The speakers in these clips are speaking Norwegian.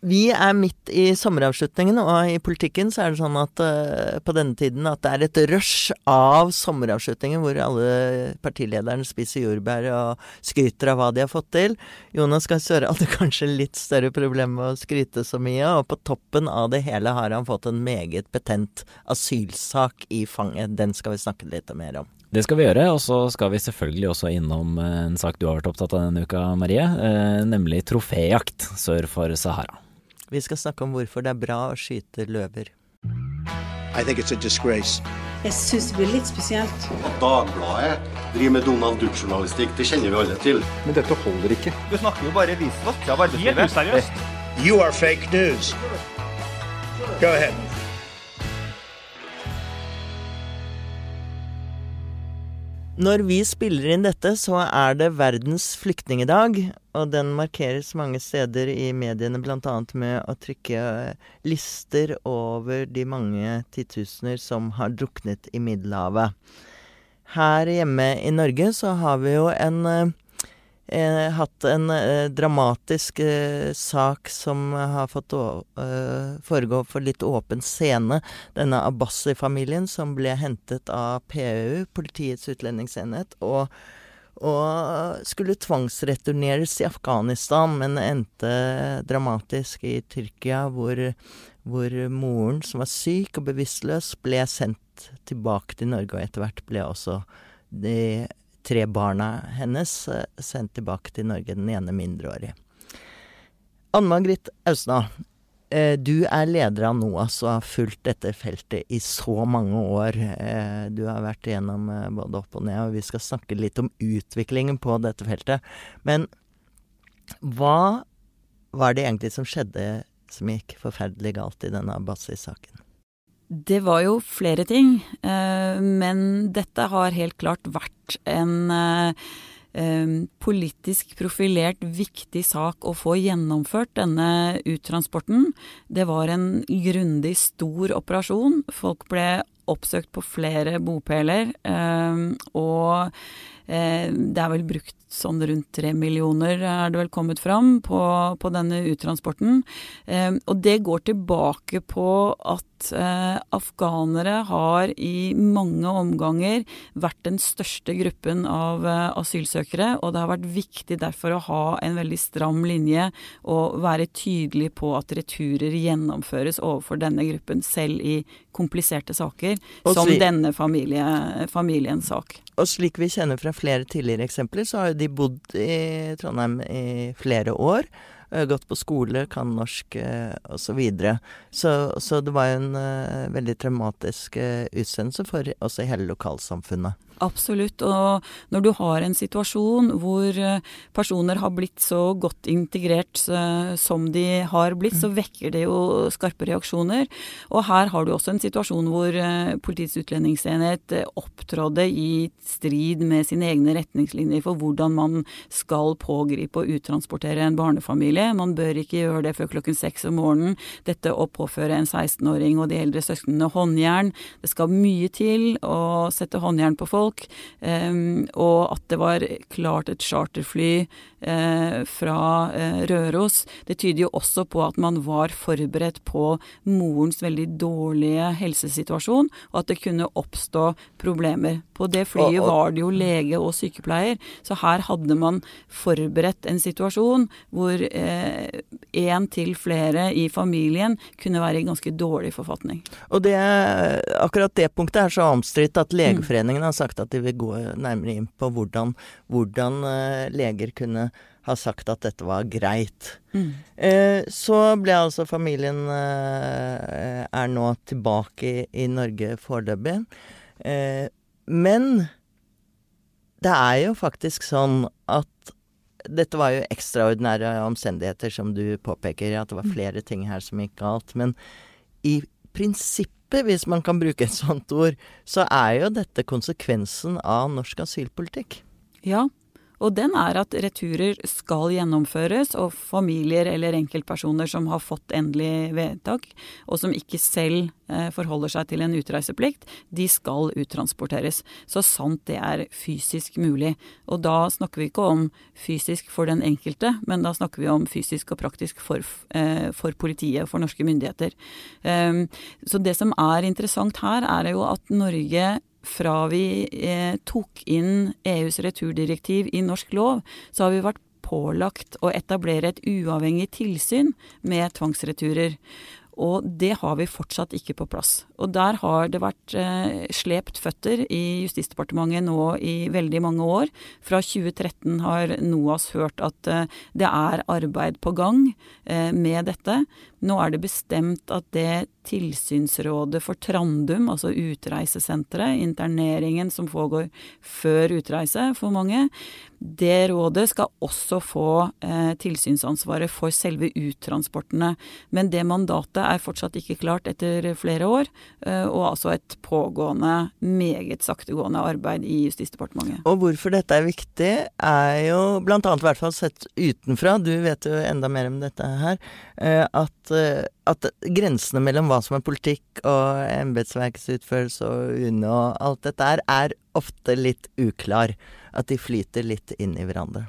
Vi er midt i sommeravslutningen, og i politikken så er det sånn at uh, på denne tiden at det er et rush av sommeravslutninger hvor alle partilederne spiser jordbær og skryter av hva de har fått til. Jonas Gahr Støre hadde kanskje litt større problem med å skryte så mye, og på toppen av det hele har han fått en meget betent asylsak i fanget. Den skal vi snakke litt mer om. Det skal vi gjøre, og så skal vi selvfølgelig også innom eh, en sak du har vært opptatt av denne uka, Marie. Eh, nemlig troféjakt sør for Sahara. Vi skal snakke om hvorfor det er bra å skyte løver. I think it's a disgrace. Jeg syns det blir litt spesielt. At Dagbladet driver med Donald Duck-journalistikk, det kjenner vi alle til. Men dette holder ikke. Du snakker jo bare visvask av arbeidslivet. Helt useriøst. You are fake news. Go ahead. Når vi spiller inn dette, så er det verdens flyktningedag, og den markeres mange steder i mediene bl.a. med å trykke lister over de mange titusener som har druknet i Middelhavet. Her hjemme i Norge så har vi jo en eh, hatt en eh, dramatisk eh, sak som har fått eh, foregå for litt åpen scene. Denne Abbasi-familien som ble hentet av PU, Politiets utlendingsenhet, og, og skulle tvangsreturneres til Afghanistan, men endte dramatisk i Tyrkia, hvor, hvor moren, som var syk og bevisstløs, ble sendt tilbake til Norge, og etter hvert ble også de tre barna hennes eh, sendt tilbake til Norge, den ene mindreårig. Anne Margrit Austna, eh, du er leder av NOAS og har fulgt dette feltet i så mange år. Eh, du har vært igjennom både opp og ned, og vi skal snakke litt om utviklingen på dette feltet. Men hva var det egentlig som skjedde som gikk forferdelig galt i denne Abbasi-saken? Det var jo flere ting, eh, men dette har helt klart vært en eh, politisk profilert viktig sak å få gjennomført denne uttransporten. Det var en grundig stor operasjon. Folk ble oppsøkt på flere bopeler, eh, og det er vel brukt sånn rundt tre millioner, er det vel kommet fram, på, på denne uttransporten. Og det går tilbake på at eh, afghanere har i mange omganger vært den største gruppen av eh, asylsøkere, og det har vært viktig derfor å ha en veldig stram linje og være tydelig på at returer gjennomføres overfor denne gruppen, selv i kompliserte saker, som denne familie, familiens sak. Og slik vi kjenner fra flere tidligere eksempler, så har jo de bodd i Trondheim i flere år. Eh, gått på skole, kan norsk og osv. Så, videre. så Så det var en uh, veldig traumatisk utsendelse for også hele lokalsamfunnet. Absolutt. Og når du har en situasjon hvor eh, personer har blitt så godt integrert eh, som de har blitt, så mm. vekker det jo skarpe reaksjoner. Og her har du også en situasjon hvor eh, Politiets utlendingsenhet opptrådde i strid med sine egne retningslinjer for hvordan man skal pågripe og uttransportere en barnefamilie. Man bør ikke gjøre det før klokken seks om morgenen. Dette å påføre en 16-åring og de eldre søsknene håndjern. Det skal mye til å sette håndjern på folk folk, ehm, og at det var klart et charterfly fra eh, Røros. Det tyder jo også på at man var forberedt på morens veldig dårlige helsesituasjon, og at det kunne oppstå problemer. På det flyet var det jo lege og sykepleier, så her hadde man forberedt en situasjon hvor én eh, til flere i familien kunne være i ganske dårlig forfatning. Og det, akkurat det punktet er så omstridt at Legeforeningen har sagt at de vil gå nærmere inn på hvordan, hvordan leger kunne har sagt at dette var greit. Mm. Eh, så ble altså familien eh, er nå tilbake i, i Norge foreløpig. Eh, men det er jo faktisk sånn at dette var jo ekstraordinære omstendigheter, som du påpeker, at det var mm. flere ting her som gikk galt. Men i prinsippet, hvis man kan bruke et sånt ord, så er jo dette konsekvensen av norsk asylpolitikk. Ja, Og den er at returer skal gjennomføres, og familier eller enkeltpersoner som har fått endelig vedtak, og som ikke selv eh, forholder seg til en utreiseplikt, de skal uttransporteres. Så sant det er fysisk mulig. Og da snakker vi ikke om fysisk for den enkelte, men da snakker vi om fysisk og praktisk for, eh, for politiet, for norske myndigheter. Um, så det som er interessant her, er jo at Norge fra vi eh, tok inn EUs returdirektiv i norsk lov, så har vi vært pålagt å etablere et uavhengig tilsyn med tvangsreturer. Og det har vi fortsatt ikke på plass. Og der har det vært eh, slept føtter i Justisdepartementet nå i veldig mange år. Fra 2013 har NOAS hørt at eh, det er arbeid på gang eh, med dette. Nå er det bestemt at det tilsynsrådet for Trandum, altså utreisesenteret, interneringen som foregår før utreise for mange, det rådet skal også få eh, tilsynsansvaret for selve uttransportene. Men det mandatet er fortsatt ikke klart etter flere år, eh, og altså et pågående, meget saktegående arbeid i Justisdepartementet. Og hvorfor dette er viktig, er jo annet i hvert fall sett utenfra, du vet jo enda mer om dette her, eh, at, eh, at grensene mellom hva som er politikk og embetsverkets utførelse og UNE og alt dette her, er ofte litt uklar at de flyter litt inn i hverandre.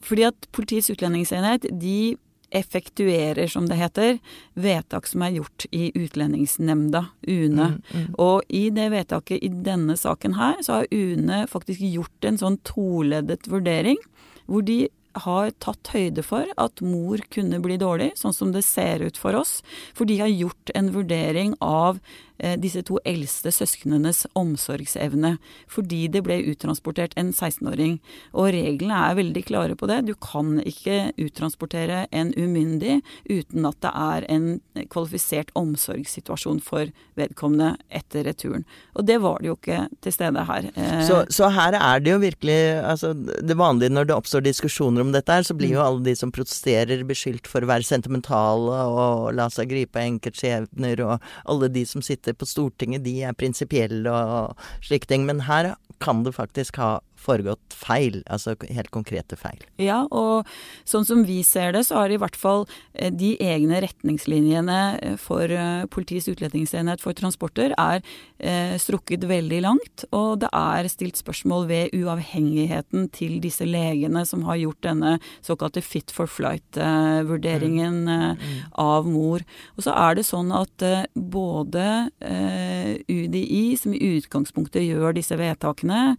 Fordi at Politiets utlendingsenhet de effektuerer, som det heter, vedtak som er gjort i Utlendingsnemnda, UNE. Mm, mm. Og i det vedtaket i denne saken her, så har UNE faktisk gjort en sånn toleddet vurdering, hvor de har tatt høyde for at mor kunne bli dårlig, sånn som det ser ut for oss. For de har gjort en vurdering av disse to eldste søsknenes omsorgsevne, fordi det ble uttransportert en 16-åring. Og reglene er veldig klare på det. Du kan ikke uttransportere en umyndig uten at det er en kvalifisert omsorgssituasjon for vedkommende etter returen. Og det var det jo ikke til stede her. Eh, så, så her er det jo virkelig altså Det vanlige når det oppstår diskusjoner om dette her, så blir jo mm. alle de som protesterer beskyldt for å være sentimentale og la seg gripe av enkeltskjebner, og alle de som sitter på Stortinget, de er prinsipielle og slike ting. Men her kan det faktisk ha foregått feil, altså helt konkrete feil. Ja, og sånn som vi ser det, så har i hvert fall eh, de egne retningslinjene eh, for eh, Politiets utlendingsenhet for transporter er strukket veldig langt. Og det er stilt spørsmål ved uavhengigheten til disse legene som har gjort denne såkalte fit for flight-vurderingen mm. mm. av mor. Og så er det sånn at både UDI, som i utgangspunktet gjør disse vedtakene,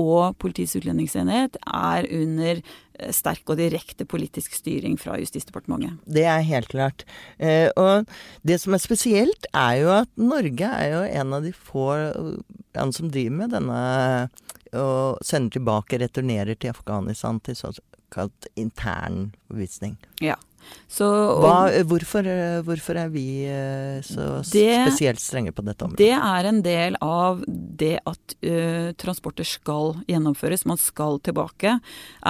og Politiets utlendingsenhet er under eh, sterk og direkte politisk styring fra Justisdepartementet. Det er helt klart. Eh, og det som er spesielt, er jo at Norge er jo en av de få land som driver med denne og sender tilbake, returnerer til Afghanistan til såkalt intern bevisning. Ja. Så, Hva, hvorfor, hvorfor, er vi eh, så det, spesielt strenge på dette området? Det er en del av det at uh, transporter skal gjennomføres. Man skal tilbake.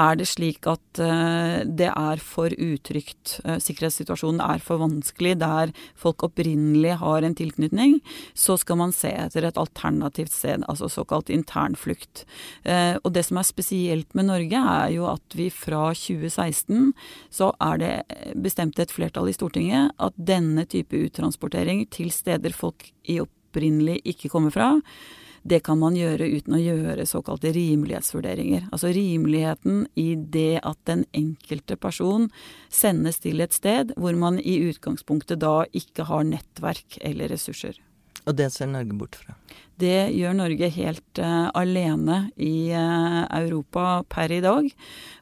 Er det slik at uh, det er for utrygt, uh, sikkerhetssituasjonen er for vanskelig der folk opprinnelig har en tilknytning, så skal man se etter et alternativt sted, altså såkalt internflukt. og det som er spesielt med Norge, er jo at vi fra 2016 så er det bestemte et flertall i Stortinget at denne type uttransportering til steder folk i opprinnelig ikke kommer fra, det kan man gjøre uten å gjøre såkalte rimelighetsvurderinger. Altså rimeligheten i det at den enkelte person sendes til et sted hvor man i utgangspunktet da ikke har nettverk eller ressurser. Og det ser Norge bort fra? Det gjør Norge helt uh, alene i uh, Europa per i dag.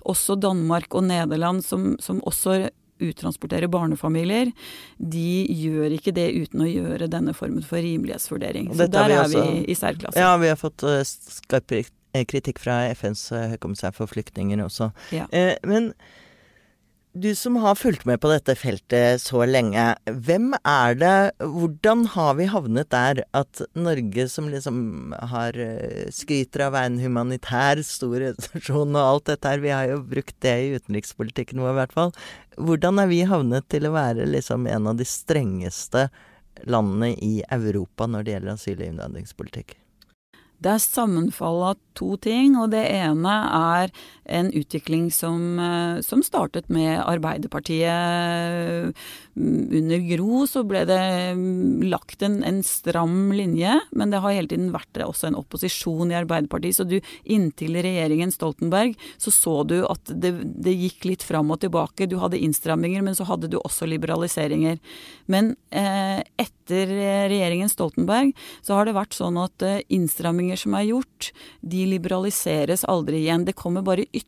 Også Danmark og Nederland, som, som også uttransportere barnefamilier, de gjør ikke det uten å gjøre denne formen for rimelighetsvurdering. Så der er vi i særklasse. Ja, vi har fått uh, skarp kritikk fra FNs uh, høykommissær for flyktninger også. Ja. Eh, men du som har fulgt med på dette feltet så lenge, hvem er det Hvordan har vi havnet der at Norge, som liksom har eh, skryter av å være en humanitær stor organisasjon og alt dette her, vi har jo brukt det i utenrikspolitikken vår i hvert fall. Hvordan er vi havnet til å være liksom en av de strengeste landene i Europa når det gjelder asyl- og innvandringspolitikk? Det er sammenfall av to ting, og det ene er en utvikling som, eh, som startet med Arbeiderpartiet. Under Gro så ble det lagt en, en, stram linje, men det har hele tiden vært også en opposisjon i Arbeiderpartiet. Så du inntil regjeringen Stoltenberg så så du at det, det gikk litt fram og tilbake. Du hadde innstramminger, men så hadde du også liberaliseringer. Men eh, etter regjeringen Stoltenberg så har det vært sånn at eh, innstramminger som er gjort, de liberaliseres aldri igjen. Det kommer bare ytterligere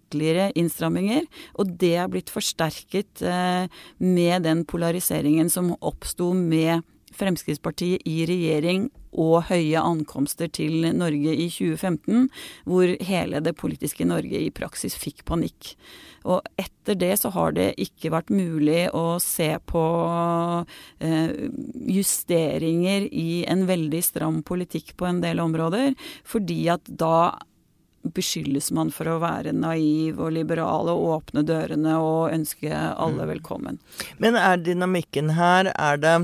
innstramminger, og det er blitt forsterket eh, med den polariseringen som oppsto med Fremskrittspartiet i regjering og høye ankomster til Norge i 2015, hvor hele det politiske Norge i praksis fikk panikk. Og etter det så har det ikke vært mulig å se på eh, justeringer i en veldig stram politikk på en del områder, fordi at da beskyldes man for å være naiv og liberal og åpne dørene og ønske alle mm. velkommen. Men er dynamikken her Er det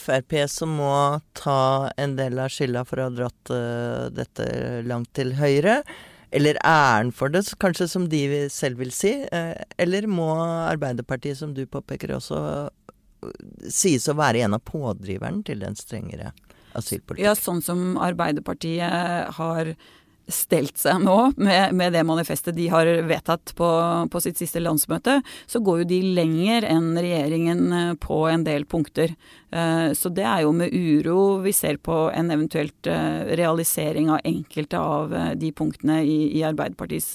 Frp som må ta en del av skylda for å ha dratt uh, dette langt til høyre? Eller æren for det, kanskje som de selv vil si? Uh, eller må Arbeiderpartiet, som du påpeker også, sies å være en av pådriveren til den strengere asylpolitikken? Ja, sånn som Arbeiderpartiet har stelt seg nå med, med, det manifestet de har vedtatt på, på, sitt siste landsmøte, så går jo de lenger enn regjeringen på en del punkter. Eh, så det er jo med uro vi ser på en eventuelt eh, realisering av enkelte av eh, de punktene i, i Arbeiderpartiets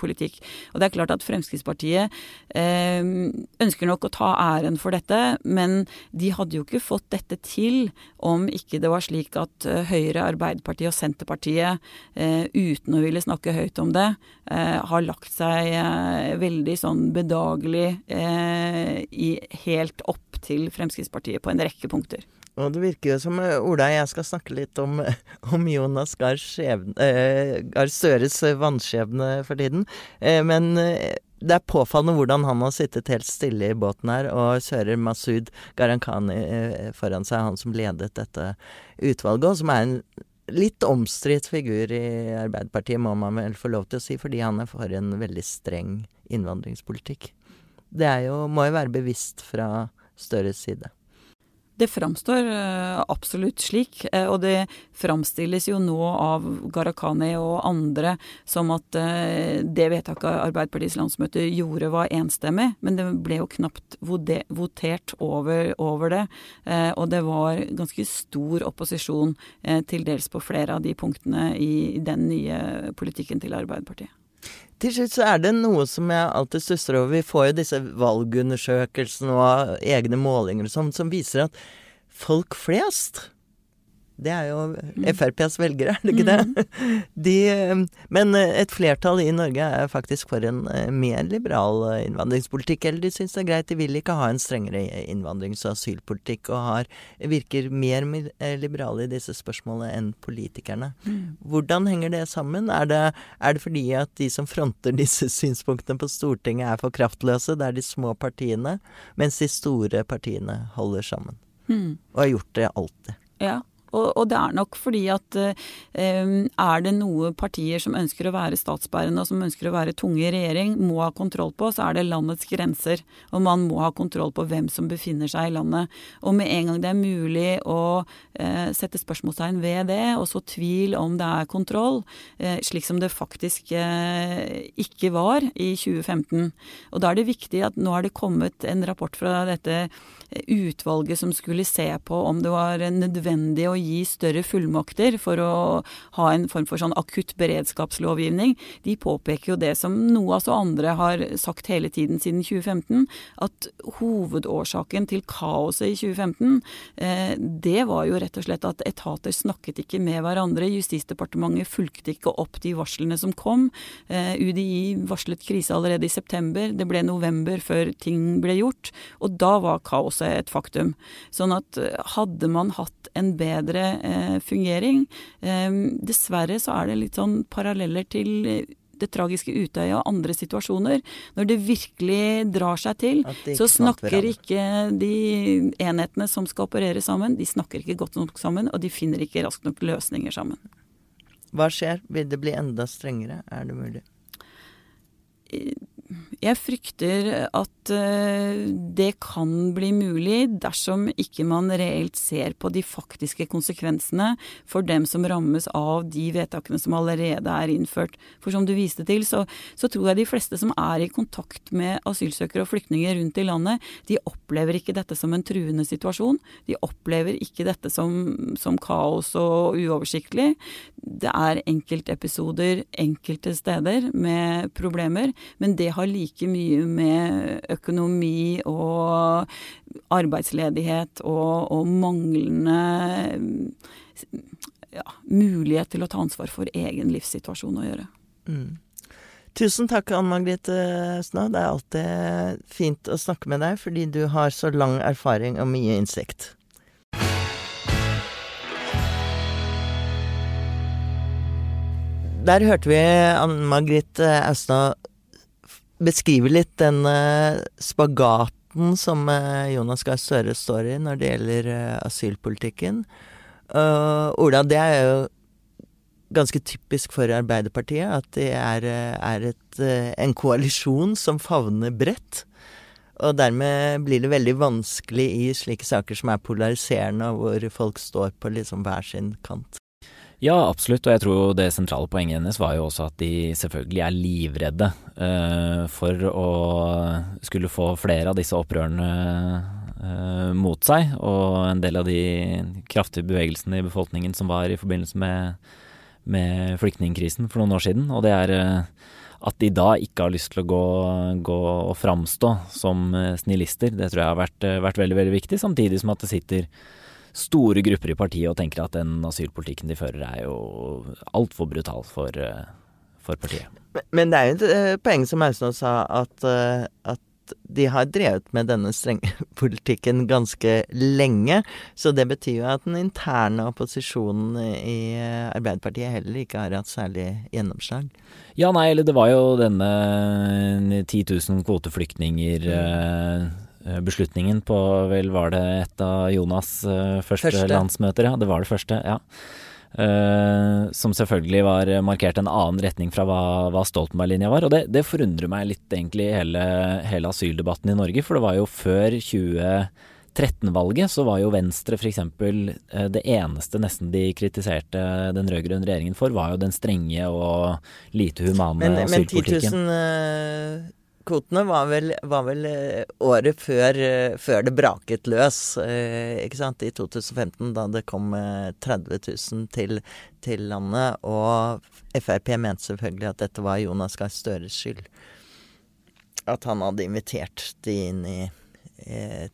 politikk. Og det er klart at Fremskrittspartiet ønsker nok å ta æren for dette, men de hadde jo ikke fått dette til om ikke det var slik at Høyre, Arbeiderpartiet og Senterpartiet, uten å ville snakke høyt om det, har lagt seg veldig sånn bedagelig i, helt opp til Fremskrittspartiet på en rekke punkter. Og det virker jo som eh, Ola jeg skal snakke litt om, om Jonas Gahr eh, Støres vanskjebne for tiden. Eh, men eh, det er påfallende hvordan han har sittet helt stille i båten her og kjører Masud Gharahkhani eh, foran seg, han som ledet dette utvalget, og som er en litt omstridt figur i Arbeiderpartiet, må man vel få lov til å si, fordi han er for en veldig streng innvandringspolitikk. Det jo, må jo være bevisst fra Støres side. Det framstår eh, absolutt slik, eh, og det framstilles jo nå av Gharahkhani og andre som at eh, det vedtaket Arbeiderpartiets landsmøte gjorde var enstemmig, men det ble jo knapt votert over, over det. Og det var ganske stor opposisjon til dels på flere av de punktene i den nye politikken til Arbeiderpartiet. Til slutt så er det noe som jeg alltid stusser over. Vi får jo disse valgundersøkelsene og egne målinger og sånn, som viser at folk flest det er jo mm. FrPs velgere, er det ikke det? Mm. De, men eh, et flertall i Norge er faktisk for en eh, mer liberal eh, innvandringspolitikk. Eller de syns det er greit, de vil ikke ha en strengere innvandrings- og asylpolitikk. Og har, virker mer liberale i disse spørsmålene enn politikerne. Mm. Hvordan henger det sammen? Er det, er det fordi at de som fronter disse synspunktene på Stortinget er for kraftløse? Det er de små partiene, mens de store partiene holder sammen. Mm. Og har gjort det alltid. Ja, og, og, det er nok fordi at eh, er det noe partier som ønsker å være statsbærende og som ønsker å være tunge i regjering, må ha kontroll på, så er det landets grenser. Og man må ha kontroll på hvem som befinner seg i landet. Og med en gang det er mulig å eh, sette spørsmålstegn ved det, og så tvil om det er kontroll, eh, slik som det faktisk ikke var i 2015. Og da er det viktig at nå har det kommet en rapport fra dette utvalget som skulle se på om det var nødvendig å gi større fullmakter for å ha en form for sånn akutt beredskapslovgivning, de påpeker jo det som NOAS og andre har sagt hele tiden siden 2015, at hovedårsaken til kaoset i 2015, eh, det var jo rett og slett at etater snakket ikke med hverandre. Justisdepartementet fulgte ikke opp de varslene som kom. Eh, UDI varslet krise allerede i september. Det ble november før ting ble gjort. Og da var kaoset et faktum. Sånn at eh, hadde man hatt en bedre bedre eh, fungering. Eh, dessverre så er det litt sånn paralleller til det tragiske Utøya og andre situasjoner. Når det virkelig drar seg til, så snakker ikke de enhetene som skal operere sammen, de snakker ikke godt nok sammen, og de finner ikke raskt nok løsninger sammen. Hva skjer? Vil det bli enda strengere? Er det mulig? Jeg frykter at eh, det kan bli mulig dersom ikke man reelt ser på de faktiske konsekvensene for dem som rammes av de vedtakene som allerede er innført. For som du viste til, så, så tror jeg de fleste som er i kontakt med asylsøkere og flyktninger rundt i landet, de opplever ikke dette som en truende situasjon. De opplever ikke dette som, som kaos og uoversiktlig. Det er enkeltepisoder enkelte steder med problemer, men det har like mye med økonomi og arbeidsledighet og, og manglende ja, mulighet til å ta ansvar for egen livssituasjon å gjøre. Mm. Tusen takk, Anne Margrethe Snå. Det er alltid fint å snakke med deg, fordi du har så lang erfaring og mye innsikt. Der hørte vi Anne Margrethe Austad beskrive litt den uh, spagaten som uh, Jonas Gahr Støre står i når det gjelder uh, asylpolitikken. Ola, det er jo ganske typisk for Arbeiderpartiet at det er, er et, en koalisjon som favner bredt. Og dermed blir det veldig vanskelig i slike saker som er polariserende, og hvor folk står på liksom hver sin kant. Ja, absolutt. Og jeg tror det sentrale poenget hennes var jo også at de selvfølgelig er livredde uh, for å skulle få flere av disse opprørene uh, mot seg. Og en del av de kraftige bevegelsene i befolkningen som var i forbindelse med, med flyktningkrisen for noen år siden. Og det er uh, at de da ikke har lyst til å gå, gå og framstå som snillister. Det tror jeg har vært, vært veldig, veldig viktig. Samtidig som at det sitter store grupper i partiet og tenker at den asylpolitikken de fører er jo altfor brutal for, eh, for partiet. Men, det er jo et eh, poeng som Mausnå sa, at, eh, at de har drevet med denne strenge politikken ganske lenge. Så det betyr jo at den interne opposisjonen i Arbeiderpartiet heller ikke har hatt særlig gjennomslag. Ja, nei, eller det var jo denne 10 000 kvoteflyktninger mm. Eh, beslutningen på vel var det et av Jonas' uh, første, første, landsmøter, ja. Det var det første, ja. Uh, som selvfølgelig var markert en annen retning fra hva, hva Stoltenberg-linja var. Og det, det, forundrer meg litt, egentlig, hele, hele, asyldebatten i Norge. For det var jo før 2013-valget, så var jo Venstre f.eks. Uh, det eneste nesten de kritiserte den rød-grønne regjeringen for, var jo den strenge og lite humane men, asylpolitikken. Men 10 000 kvotene var vel, var vel eh, året før, eh, før, det braket løs, eh, ikke sant, i 2015, da det kom 30 000 til, til landet. Og Frp mente selvfølgelig at dette var Jonas Gahr Støres skyld. At han hadde invitert de inn i,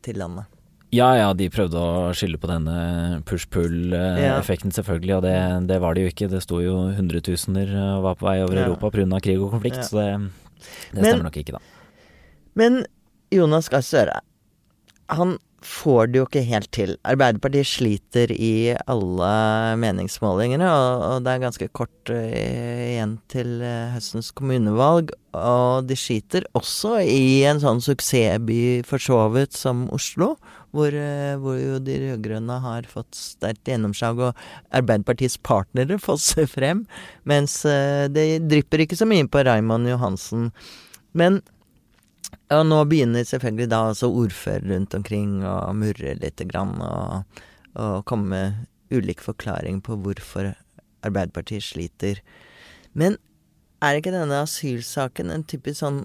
til landet. Ja, ja, de prøvde å skylde på denne push-pull-effekten, selvfølgelig. Og det, det, var det jo ikke. Det sto jo hundretusener og var på vei over ja. Europa pga. krig og konflikt. Ja. Så det det stemmer men, nok ikke, da. Men Jonas Gahr Støre, han får det jo ikke helt til. Arbeiderpartiet sliter i alle meningsmålingene, og, og det er ganske kort uh, igjen til uh, høstens kommunevalg. Og de skiter også i en sånn suksessby for så vidt som Oslo, hvor, uh, hvor jo de rød-grønne har fått sterkt gjennomslag, og Arbeiderpartiets partnere fosser frem. Mens det drypper ikke så mye på Raymond Johansen. Men og nå begynner selvfølgelig da også ordfører rundt omkring å murre lite grann og, og komme med ulik forklaring på hvorfor Arbeiderpartiet sliter. Men er ikke denne asylsaken en typisk sånn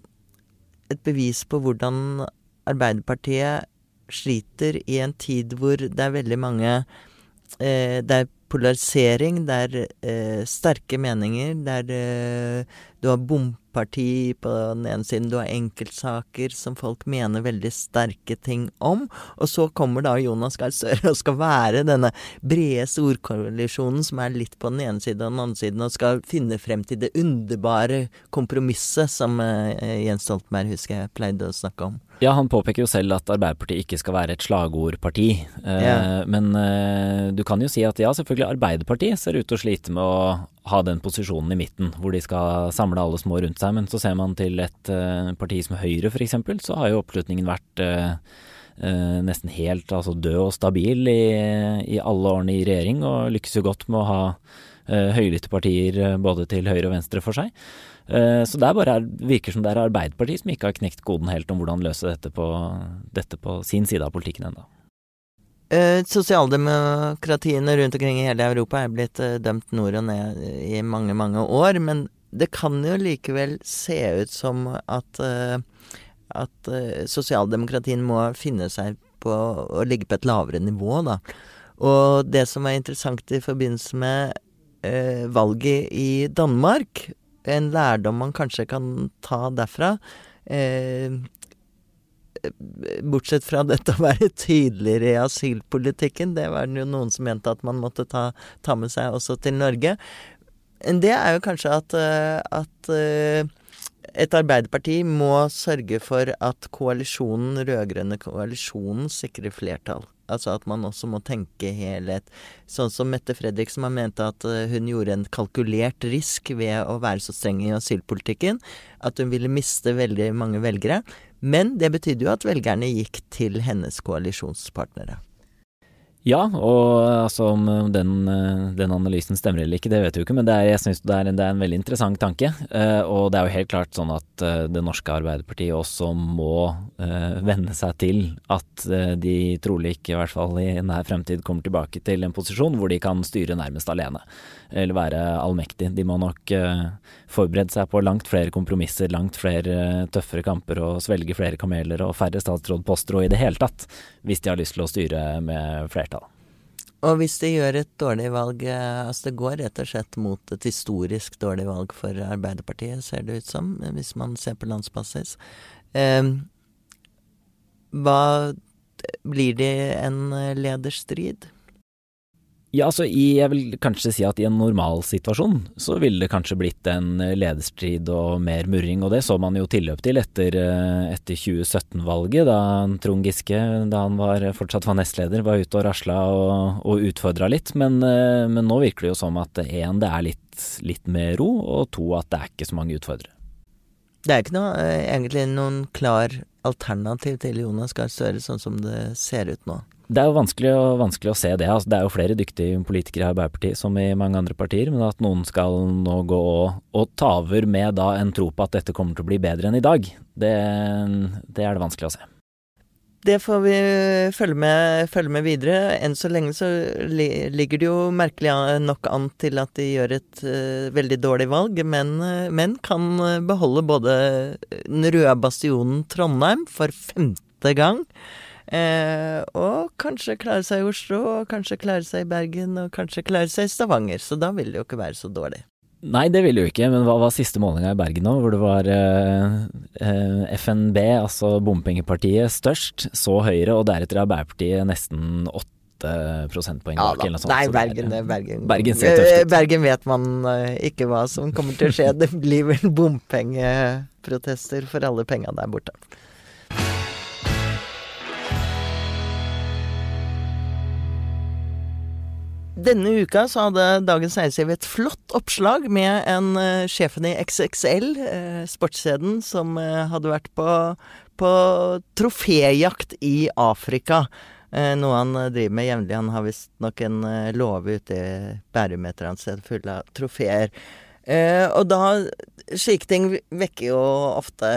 et bevis på hvordan Arbeiderpartiet sliter i en tid hvor det er veldig mange eh, Det er polarisering, det er eh, sterke meninger, det er eh, Du har bomparti på den ene siden, du har enkeltsaker som folk mener veldig sterke ting om, og så kommer da Jonas Gahr Støre og skal være denne brede storkoalisjonen som er litt på den ene siden og den andre siden, og skal finne frem til det underbare kompromisset som eh, Jens Stoltenberg husker jeg pleide å snakke om. Ja, han påpeker jo selv at Arbeiderpartiet ikke skal være et slagordparti. Eh, ja. Men eh, du kan jo si at ja, selvfølgelig Arbeiderpartiet ser ut til å slite med å ha den posisjonen i midten, hvor de skal samle alle små rundt seg. Men så ser man til et uh, parti som Høyre f.eks., så har jo oppslutningen vært uh, nesten helt altså død og stabil i, i, alle årene i regjering, og lykkes jo godt med å ha høylytte partier både til høyre og venstre for seg. Så det bare, virker som det er Arbeiderpartiet som ikke har knekt koden helt om hvordan løse dette på, dette på sin side av politikken ennå. Eh, sosialdemokratiene rundt omkring i hele Europa er blitt eh, dømt nord og ned i mange, mange år. Men det kan jo likevel se ut som at, eh, at eh, sosialdemokratien må finne seg på å ligge på et lavere nivå, da. Og det som er interessant i forbindelse med eh, valget i Danmark, en lærdom man kanskje kan ta derfra eh, Bortsett fra dette å være tydeligere i asylpolitikken, det var det jo noen som mente at man måtte ta, ta med seg også til Norge. Det er jo kanskje at, eh, at eh, et Arbeiderparti må sørge for at koalisjonen, rød-grønne koalisjonen, sikrer flertall. Altså at man også må tenke helhet. Sånn som Mette Fredriksen har ment at eh, hun gjorde en kalkulert risk ved å være så streng i asylpolitikken. At hun ville miste veldig mange velgere. Men det betydde jo at velgerne gikk til hennes koalisjonspartnere. Ja, og altså om den, den, analysen stemmer eller ikke, det vet vi jo ikke. Men er, jeg syns det, det, er en veldig interessant tanke. Eh, og det er jo helt klart sånn at det norske Arbeiderpartiet også må eh, venne seg til at de trolig ikke, i hvert fall i nær fremtid, kommer tilbake til en posisjon hvor de kan styre nærmest alene eller være allmektig. De må nok uh, forberede seg på langt flere kompromisser, langt flere uh, tøffere kamper og svelge flere kameler og færre statsrådposter og i det hele tatt, hvis de har lyst til å styre med flertall. Og hvis de gjør et dårlig valg eh, Altså det går rett og slett mot et historisk dårlig valg for Arbeiderpartiet, ser det ut som, hvis man ser på landsbasis. Eh, hva Blir det en lederstrid? Ja, altså jeg vil kanskje si at i en normalsituasjon så ville det kanskje blitt en lederstrid og mer murring, og det så man jo tilløp til etter, eh, etter 2017-valget, da Trond Giske, da han var, fortsatt var nestleder, var ute og rasla og, og utfordra litt. Men, eh, men, nå virker det jo som at én, det er litt, litt mer ro, og to, at det er ikke så mange utfordrere. Det er ikke noe, eh, egentlig noen klar alternativ til Jonas Gahr Støre, sånn som det ser ut nå. Det er jo vanskelig, vanskelig å se det. Altså, det er jo flere dyktige politikere i Arbeiderpartiet som i mange andre partier, men at noen skal nå gå og, og ta over med da en tro på at dette kommer til å bli bedre enn i dag, det, det er det vanskelig å se. Det får vi følge med, følge med, videre. Enn så lenge så ligger det jo merkelig nok an til at de gjør et uh, veldig dårlig valg, men, uh, men, kan beholde både den røde bastionen Trondheim for femte gang. Eh, og kanskje klare seg i Oslo, og kanskje klare seg i Bergen, og kanskje klare seg i Stavanger. Så da vil det jo ikke være så dårlig. Nei, det vil det jo ikke, men hva var siste målinga i Bergen nå, hvor det var eh, eh FNB, altså bompengepartiet, størst, så Høyre, og deretter Arbeiderpartiet nesten 8 prosentpoeng ja, bak, eller noe sånt. Nei, Bergen, det, Bergen, Bergen, eh, Bergen vet man uh, ikke hva som kommer til å skje. Det blir vel bompengeprotester for alle penga der borte. Denne uka så hadde Dagens Næringsliv et flott oppslag med en uh, sjefen i XXL, uh, sportskjeden, som uh, hadde vært på, på troféjakt i Afrika. Noe han driver med jevnlig. Han har visstnok en låve ute i Bærum et eller annet sted full av trofeer. og da Slike ting vekker jo ofte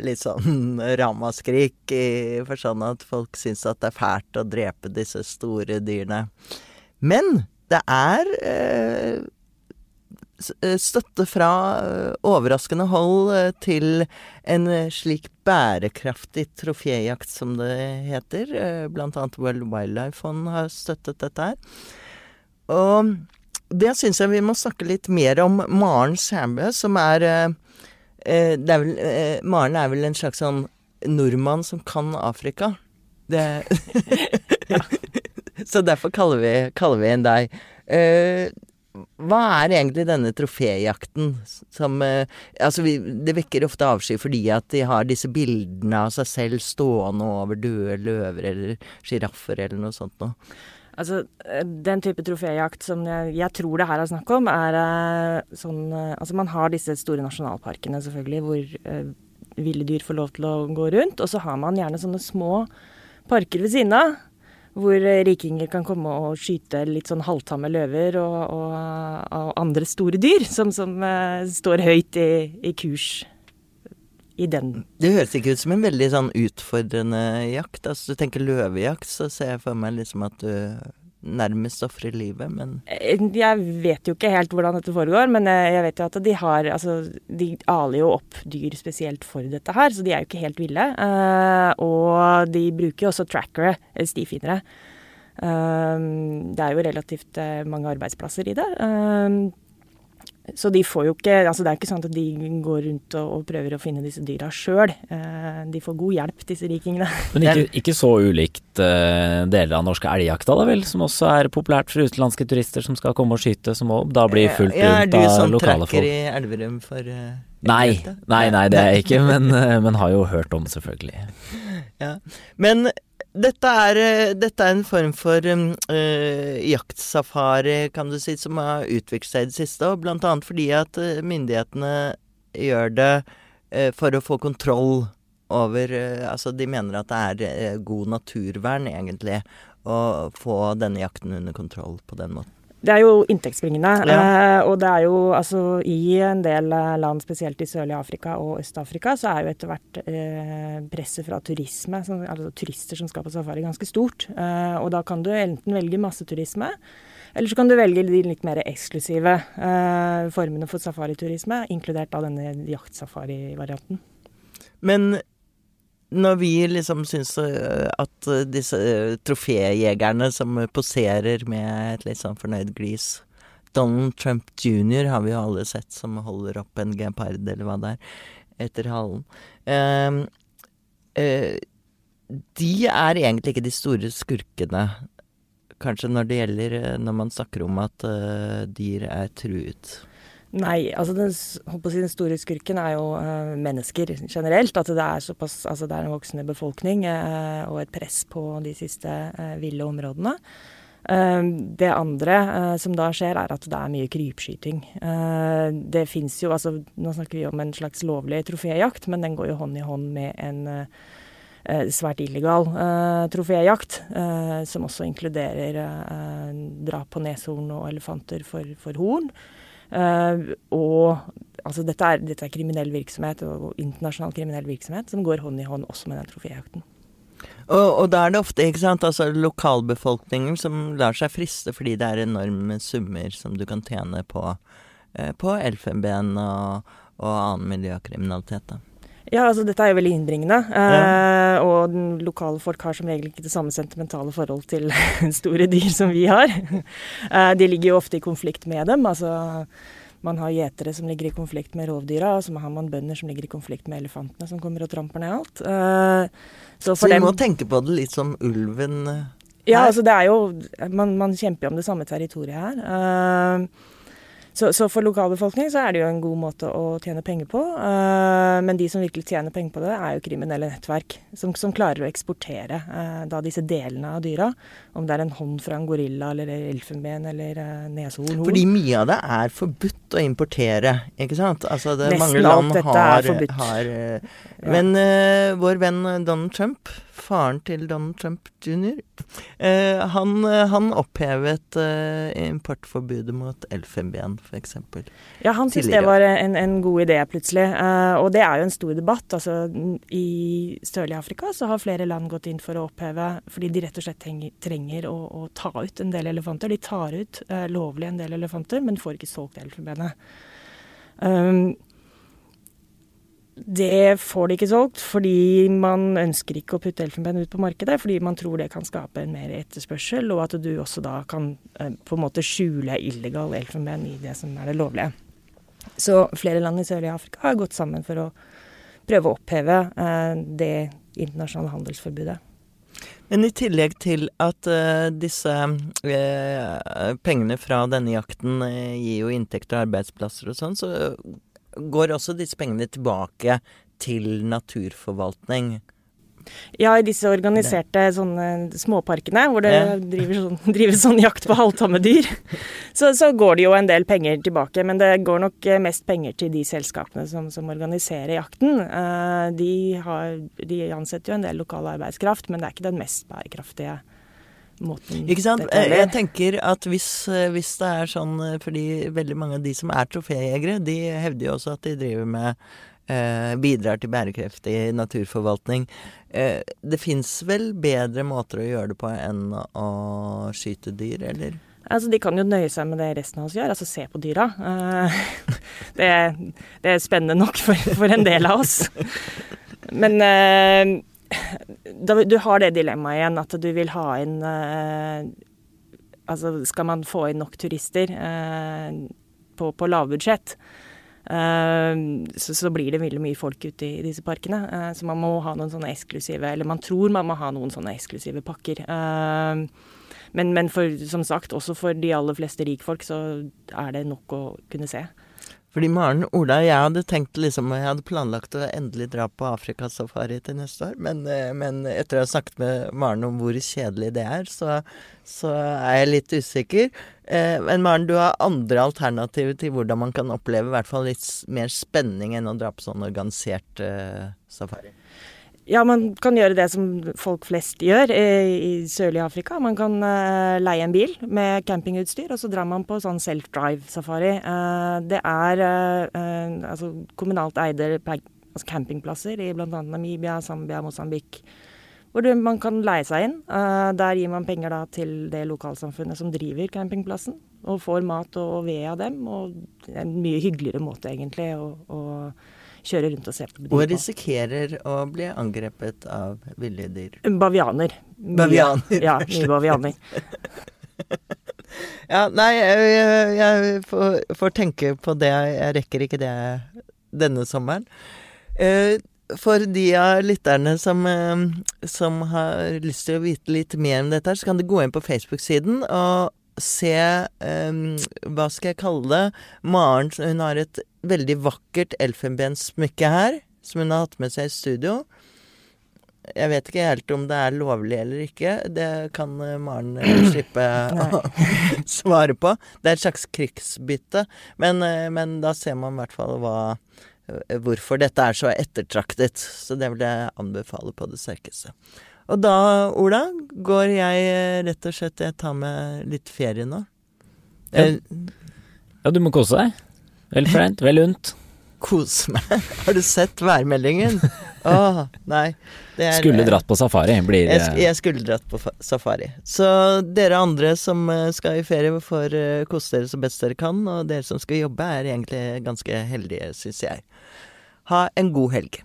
litt sånn ramaskrik, i forstand at folk syns at det er fælt å drepe disse store dyrene. Men det er eh, eh, støtte fra eh, overraskende hold til en slik bærekraftig troféjakt, som det heter. Blant annet World Wildlife Fund har støttet dette her. Og det syns jeg vi må snakke litt mer om Maren Sæbø, som er, er vel, Maren er vel en slags sånn nordmann som kan Afrika. Det ja. Så derfor kaller vi, kaller vi inn deg. Uh, hva er egentlig denne troféjakten som uh, Altså, vi, det vekker ofte avsky fordi at de har disse bildene av seg selv stående over døde løver eller sjiraffer eller noe sånt noe. Altså, eh, den type troféjakt som jeg, jeg, tror det her er snakk om, er uh, sånn Altså, man har disse store nasjonalparkene, selvfølgelig, hvor ville dyr får lov til å gå rundt. Og så har man gjerne sånne små parker ved siden av hvor rikinger kan komme og skyte litt sånn halvtamme løver og, og, og andre store dyr som, som uh, står høyt i, i, kurs i den. Det høres ikke ut som en veldig sånn utfordrende jakt. Altså du tenker løvejakt, så ser jeg for meg liksom at du nærmest ofre livet, men eh, Jeg vet jo ikke helt hvordan dette foregår, men eh, jeg vet jo at de har Altså, de aler jo opp dyr spesielt for dette her, så de er jo ikke helt ville. Uh, og de bruker jo også trackere, stifinnere. Det er jo relativt mange arbeidsplasser i det. Så de får jo ikke Altså det er ikke sånn at de går rundt og, og prøver å finne disse dyra sjøl. Eh, de får god hjelp, disse rikingene. Men ikke, ikke så ulikt eh, deler av norske elgjakta, da vel? Som også er populært for utenlandske turister som skal komme og skyte, som òg da blir fulgt ja, rundt av sånn lokale folk. Er du sånn trekker i Elverum for uh, Nei, nei, nei, det er jeg ikke, men, eh, men har jo hørt om, selvfølgelig. Ja, Men dette er, eh, dette er, en form for uh, jaktsafari, kan du si, som har utviklet seg i det siste. Og blant annet fordi at uh, myndighetene gjør det øh, for å få kontroll over Altså, de mener at det er god naturvern, egentlig, å få denne jakten under kontroll på den måten. Det er jo inntektsbringende. Ja. Eh, og det er jo altså i en del eh, land, spesielt i sørlige Afrika og Øst-Afrika, så er jo etter hvert eh, presset fra turisme, som, altså turister som skal på safari, ganske stort. Eh, og da kan du enten velge masseturisme, eller så kan du velge de litt mer eksklusive eh, formene for safariturisme, inkludert da denne jaktsafari-varianten. Men når vi liksom syns eh, at eh, disse eh, troféjegerne som poserer med et litt sånn fornøyd glis Donald Trump jr. har vi jo alle sett som holder opp en gepard, eller hva det er, etter halen. Uh, uh, de er egentlig ikke de store skurkene, kanskje når det gjelder når man snakker om at uh, dyr er truet. Nei, altså den, si, den, store skurken er jo uh, mennesker generelt. At det er såpass Altså det er en voksende befolkning uh, og et press på de siste uh, ville områdene. det andre som da skjer, er at det er mye krypskyting. det fins jo Altså nå snakker vi om en slags lovlig troféjakt, men den går jo hånd i hånd med en svært illegal troféjakt, som også inkluderer drap på neshorn og elefanter for, for horn. Uh, og altså dette er, dette er, kriminell virksomhet, og internasjonal kriminell virksomhet, som går hånd i hånd også med den troféjakten. Og, og, da er det ofte ikke sant, altså lokalbefolkningen som lar seg friste fordi det er enorme summer som du kan tjene på, uh, på elfenben og, og annen miljøkriminalitet. da. Ja, altså dette er jo veldig innbringende. Ja. Eh, og lokale folk har som regel ikke det samme sentimentale forhold til store dyr som vi har. Eh, de ligger jo ofte i konflikt med dem. Altså man har gjetere som ligger i konflikt med rovdyra, og så har man bønder som ligger i konflikt med elefantene som kommer og tramper ned alt. Eh, så, så vi dem, må tenke på det litt som ulven her? Ja, altså det er jo Man, man kjemper jo om det samme territoriet her. Så, så, for lokalbefolkning så er det jo en god måte å tjene penger på. Uh, men de som virkelig tjener penger på det, er jo kriminelle nettverk. Som, som klarer å eksportere uh, da disse delene av dyra. Om det er en hånd fra en gorilla eller elfenben eller uh, neshorn. Fordi mye av det er forbudt å importere, ikke sant? Altså det, Nesten mange land alt dette har, er forbudt. Har, ja. Men vår venn Donald Trump faren til Donald Trump jr., eh, han, han, opphevet eh, importforbudet mot elfenben, f.eks. Ja, han syntes det var en, en, god idé, plutselig. Eh, og det er jo en stor debatt. Altså, I sørlige Afrika så har flere land gått inn for å oppheve fordi de rett og slett trenger, trenger å, å, ta ut en del elefanter. De tar ut eh, lovlig en del elefanter, men får ikke solgt elfenbenet. Um, det får de ikke solgt, fordi man ønsker ikke å putte elfenben ut på markedet. Fordi man tror det kan skape en mer etterspørsel, og at du også da kan eh, på en måte skjule illegal elfenben i det som er det lovlige. Så flere land i sørlige Afrika har gått sammen for å prøve å oppheve eh, det internasjonale handelsforbudet. Men i tillegg til at uh, disse uh, pengene fra denne jakten uh, gir jo inntekter og arbeidsplasser og sånn, så går også disse pengene tilbake til naturforvaltning? Ja, i disse organiserte sånne småparkene hvor det driver, sånn, driver sånn jakt på halvtamme dyr, så, så, går det jo en del penger tilbake. Men det går nok eh, mest penger til de selskapene som, som organiserer jakten. Uh, de, har, de, ansetter jo en del lokal arbeidskraft, men det er ikke den mest bærekraftige måten Ikke sant? Jeg, tenker at hvis, eh, hvis det er sånn eh, Fordi veldig mange av de som er troféjegere, de hevder jo også at de driver med eh, Bidrar til bærekraftig naturforvaltning. Eh, det fins vel bedre måter å gjøre det på enn å skyte dyr, eller? Altså, de kan jo nøye seg med det resten av oss gjør, altså se på dyra. Eh, det, det er spennende nok for, for en del av oss. Men du har det dilemmaet igjen at du vil ha inn eh, Altså, skal man få inn nok turister eh, på, på lavbudsjett, eh, så, så blir det veldig mye folk ute i disse parkene. Så man må ha noen sånne eksklusive Eller man tror man må ha noen sånne eksklusive pakker. Men, men for, som sagt, også for de aller fleste rikfolk så er det nok å kunne se. Fordi Maren Ola, jeg hadde tenkt liksom Jeg hadde planlagt å endelig dra på Afrikasafari til neste år, men, eh, men etter å ha snakket med Maren om hvor kjedelig det er, så, så er jeg litt usikker. Eh, men Maren, du har andre alternativer til hvordan man kan oppleve hvert fall litt mer spenning enn å dra på sånn organisert eh, safari. Ja, man kan gjøre det som folk flest gjør eh, i sørlige Afrika. Man kan eh, leie en bil med campingutstyr, og så drar man på sånn self-drive-safari. Eh, det er altså kommunalt eide altså campingplasser i bl.a. Namibia, Zambia, Mosambik. Hvor du, man kan leie seg inn. Der gir man penger da til det lokalsamfunnet som driver campingplassen, og får mat og ved av dem. Og det er en mye hyggeligere måte, egentlig, å, å kjøre rundt og se på dyr Og risikerer å bli angrepet av ville dyr. Bavianer. Bavianer, Ja, mye bavianer. Ja, nei, jeg, jeg, får, får tenke på det. Jeg rekker ikke det denne sommeren. Eh, for de av lytterne som, eh, som har lyst til å vite litt mer om dette, så kan du gå inn på Facebook-siden og se um, Hva skal jeg kalle det? Maren hun har et veldig vakkert elfenbenssmykke her, som hun har hatt med seg i studio. Jeg vet ikke helt om det er lovlig eller ikke. Det kan eh, Maren eh, slippe å svare på. Det er et slags krigsbytte. Men, eh, men da ser man i hvert fall hva, hvorfor dette er så ettertraktet. Så det vil jeg anbefale på det sterkeste. Og da, Ola, går jeg eh, rett og slett Jeg tar med litt ferie nå. Ja. Eh, Ja, du må kose deg. Vel forent, vel unt. Kose meg. Har du sett værmeldingen? Åh, nei. Det er- Skulle dratt på safari, blir Jeg, jeg skulle dratt på safari. Så dere andre som eh, skal i ferie, får eh, kose dere så best dere kan. Og dere som skal jobbe, er egentlig ganske heldige, syns jeg. Ha en god helg.